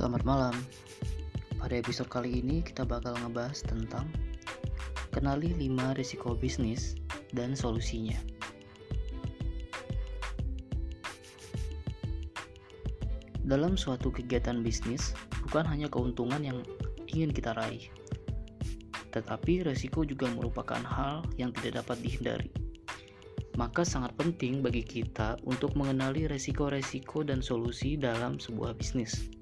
Selamat malam. Pada episode kali ini kita bakal ngebahas tentang kenali 5 risiko bisnis dan solusinya. Dalam suatu kegiatan bisnis, bukan hanya keuntungan yang ingin kita raih, tetapi risiko juga merupakan hal yang tidak dapat dihindari. Maka sangat penting bagi kita untuk mengenali resiko-resiko dan solusi dalam sebuah bisnis.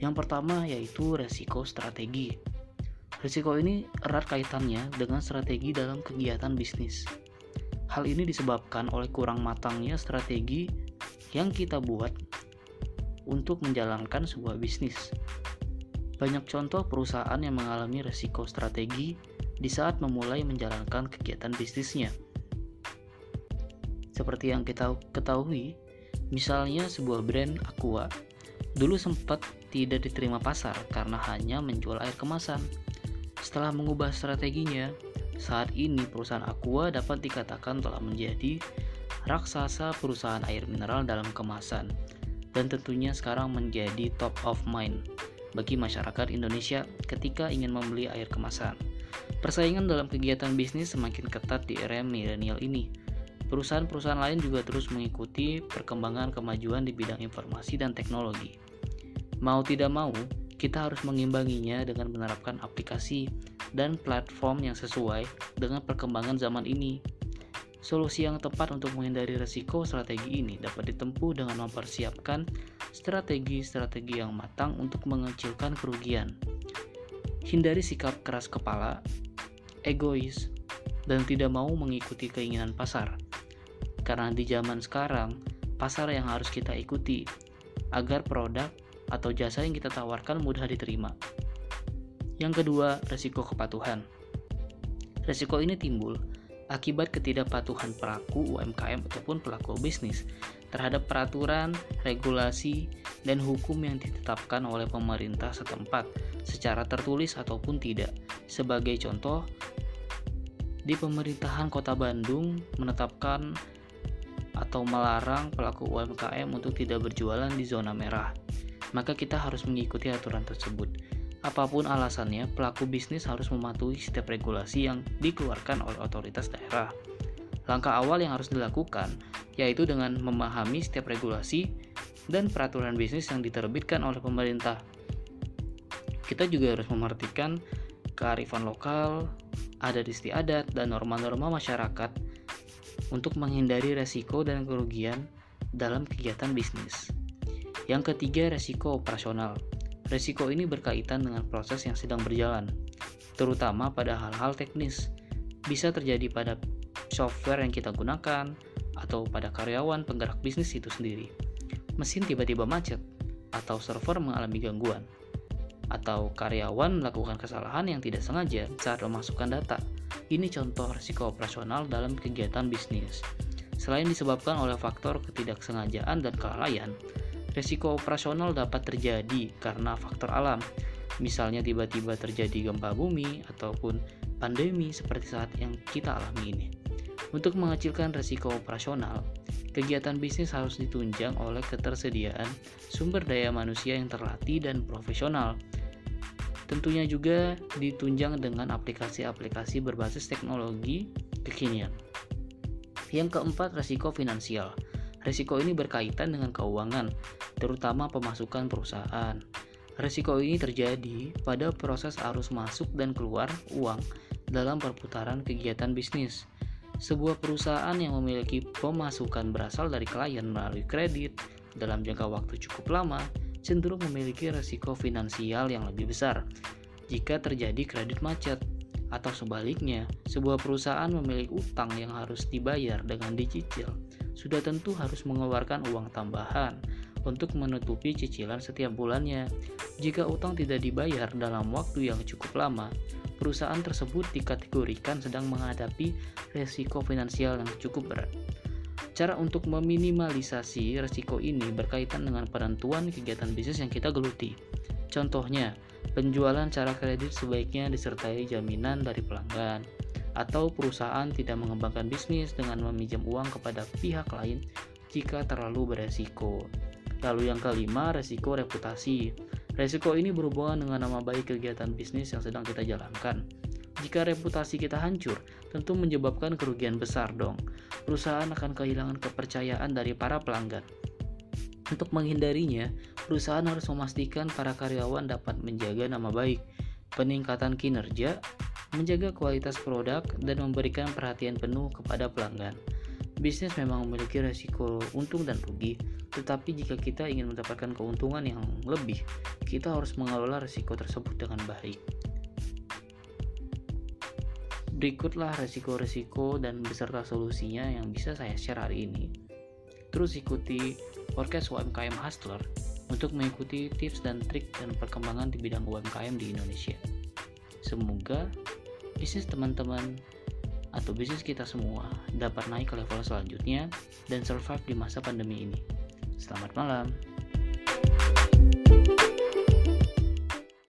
Yang pertama yaitu resiko strategi. Risiko ini erat kaitannya dengan strategi dalam kegiatan bisnis. Hal ini disebabkan oleh kurang matangnya strategi yang kita buat untuk menjalankan sebuah bisnis. Banyak contoh perusahaan yang mengalami risiko strategi di saat memulai menjalankan kegiatan bisnisnya. Seperti yang kita ketahui, misalnya sebuah brand Aqua dulu sempat tidak diterima pasar karena hanya menjual air kemasan. Setelah mengubah strateginya, saat ini perusahaan Aqua dapat dikatakan telah menjadi raksasa perusahaan air mineral dalam kemasan dan tentunya sekarang menjadi top of mind bagi masyarakat Indonesia ketika ingin membeli air kemasan. Persaingan dalam kegiatan bisnis semakin ketat di era milenial ini. Perusahaan-perusahaan lain juga terus mengikuti perkembangan kemajuan di bidang informasi dan teknologi. Mau tidak mau, kita harus mengimbanginya dengan menerapkan aplikasi dan platform yang sesuai dengan perkembangan zaman ini. Solusi yang tepat untuk menghindari resiko strategi ini dapat ditempuh dengan mempersiapkan strategi-strategi yang matang untuk mengecilkan kerugian. Hindari sikap keras kepala, egois, dan tidak mau mengikuti keinginan pasar. Karena di zaman sekarang, pasar yang harus kita ikuti agar produk atau jasa yang kita tawarkan mudah diterima. Yang kedua, resiko kepatuhan. Resiko ini timbul akibat ketidakpatuhan pelaku UMKM ataupun pelaku bisnis terhadap peraturan, regulasi, dan hukum yang ditetapkan oleh pemerintah setempat secara tertulis ataupun tidak. Sebagai contoh, di pemerintahan Kota Bandung menetapkan atau melarang pelaku UMKM untuk tidak berjualan di zona merah maka kita harus mengikuti aturan tersebut. Apa pun alasannya, pelaku bisnis harus mematuhi setiap regulasi yang dikeluarkan oleh otoritas daerah. Langkah awal yang harus dilakukan yaitu dengan memahami setiap regulasi dan peraturan bisnis yang diterbitkan oleh pemerintah. Kita juga harus memerhatikan kearifan lokal, adat istiadat, dan norma-norma masyarakat untuk menghindari resiko dan kerugian dalam kegiatan bisnis. Yang ketiga, resiko operasional. Resiko ini berkaitan dengan proses yang sedang berjalan, terutama pada hal-hal teknis. Bisa terjadi pada software yang kita gunakan atau pada karyawan penggerak bisnis itu sendiri. Mesin tiba-tiba macet atau server mengalami gangguan atau karyawan melakukan kesalahan yang tidak sengaja saat memasukkan data. Ini contoh risiko operasional dalam kegiatan bisnis. Selain disebabkan oleh faktor ketidaksengajaan dan kelalaian, Resiko operasional dapat terjadi karena faktor alam, misalnya tiba-tiba terjadi gempa bumi ataupun pandemi seperti saat yang kita alami ini. Untuk mengecilkan resiko operasional, kegiatan bisnis harus ditunjang oleh ketersediaan sumber daya manusia yang terlatih dan profesional. Tentunya juga ditunjang dengan aplikasi-aplikasi berbasis teknologi kekinian. Yang keempat, resiko finansial. Risiko ini berkaitan dengan keuangan, terutama pemasukan perusahaan. Risiko ini terjadi pada proses arus masuk dan keluar uang dalam perputaran kegiatan bisnis. Sebuah perusahaan yang memiliki pemasukan berasal dari klien melalui kredit dalam jangka waktu cukup lama cenderung memiliki risiko finansial yang lebih besar jika terjadi kredit macet atau sebaliknya, sebuah perusahaan memiliki utang yang harus dibayar dengan dicicil sudah tentu harus mengeluarkan uang tambahan untuk menutupi cicilan setiap bulannya. Jika utang tidak dibayar dalam waktu yang cukup lama, perusahaan tersebut dikategorikan sedang menghadapi resiko finansial yang cukup berat. Cara untuk meminimalisasi resiko ini berkaitan dengan penentuan kegiatan bisnis yang kita geluti. Contohnya, penjualan cara kredit sebaiknya disertai jaminan dari pelanggan, atau perusahaan tidak mengembangkan bisnis dengan meminjam uang kepada pihak lain jika terlalu beresiko. Lalu yang kelima, resiko reputasi. Resiko ini berhubungan dengan nama baik kegiatan bisnis yang sedang kita jalankan. Jika reputasi kita hancur, tentu menyebabkan kerugian besar dong. Perusahaan akan kehilangan kepercayaan dari para pelanggan. Untuk menghindarinya, perusahaan harus memastikan para karyawan dapat menjaga nama baik, peningkatan kinerja, menjaga kualitas produk, dan memberikan perhatian penuh kepada pelanggan. Bisnis memang memiliki resiko untung dan rugi, tetapi jika kita ingin mendapatkan keuntungan yang lebih, kita harus mengelola resiko tersebut dengan baik. Berikutlah resiko-resiko dan beserta solusinya yang bisa saya share hari ini. Terus ikuti podcast UMKM Hustler untuk mengikuti tips dan trik dan perkembangan di bidang UMKM di Indonesia. Semoga bisnis teman-teman atau bisnis kita semua dapat naik ke level selanjutnya dan survive di masa pandemi ini. Selamat malam. thank you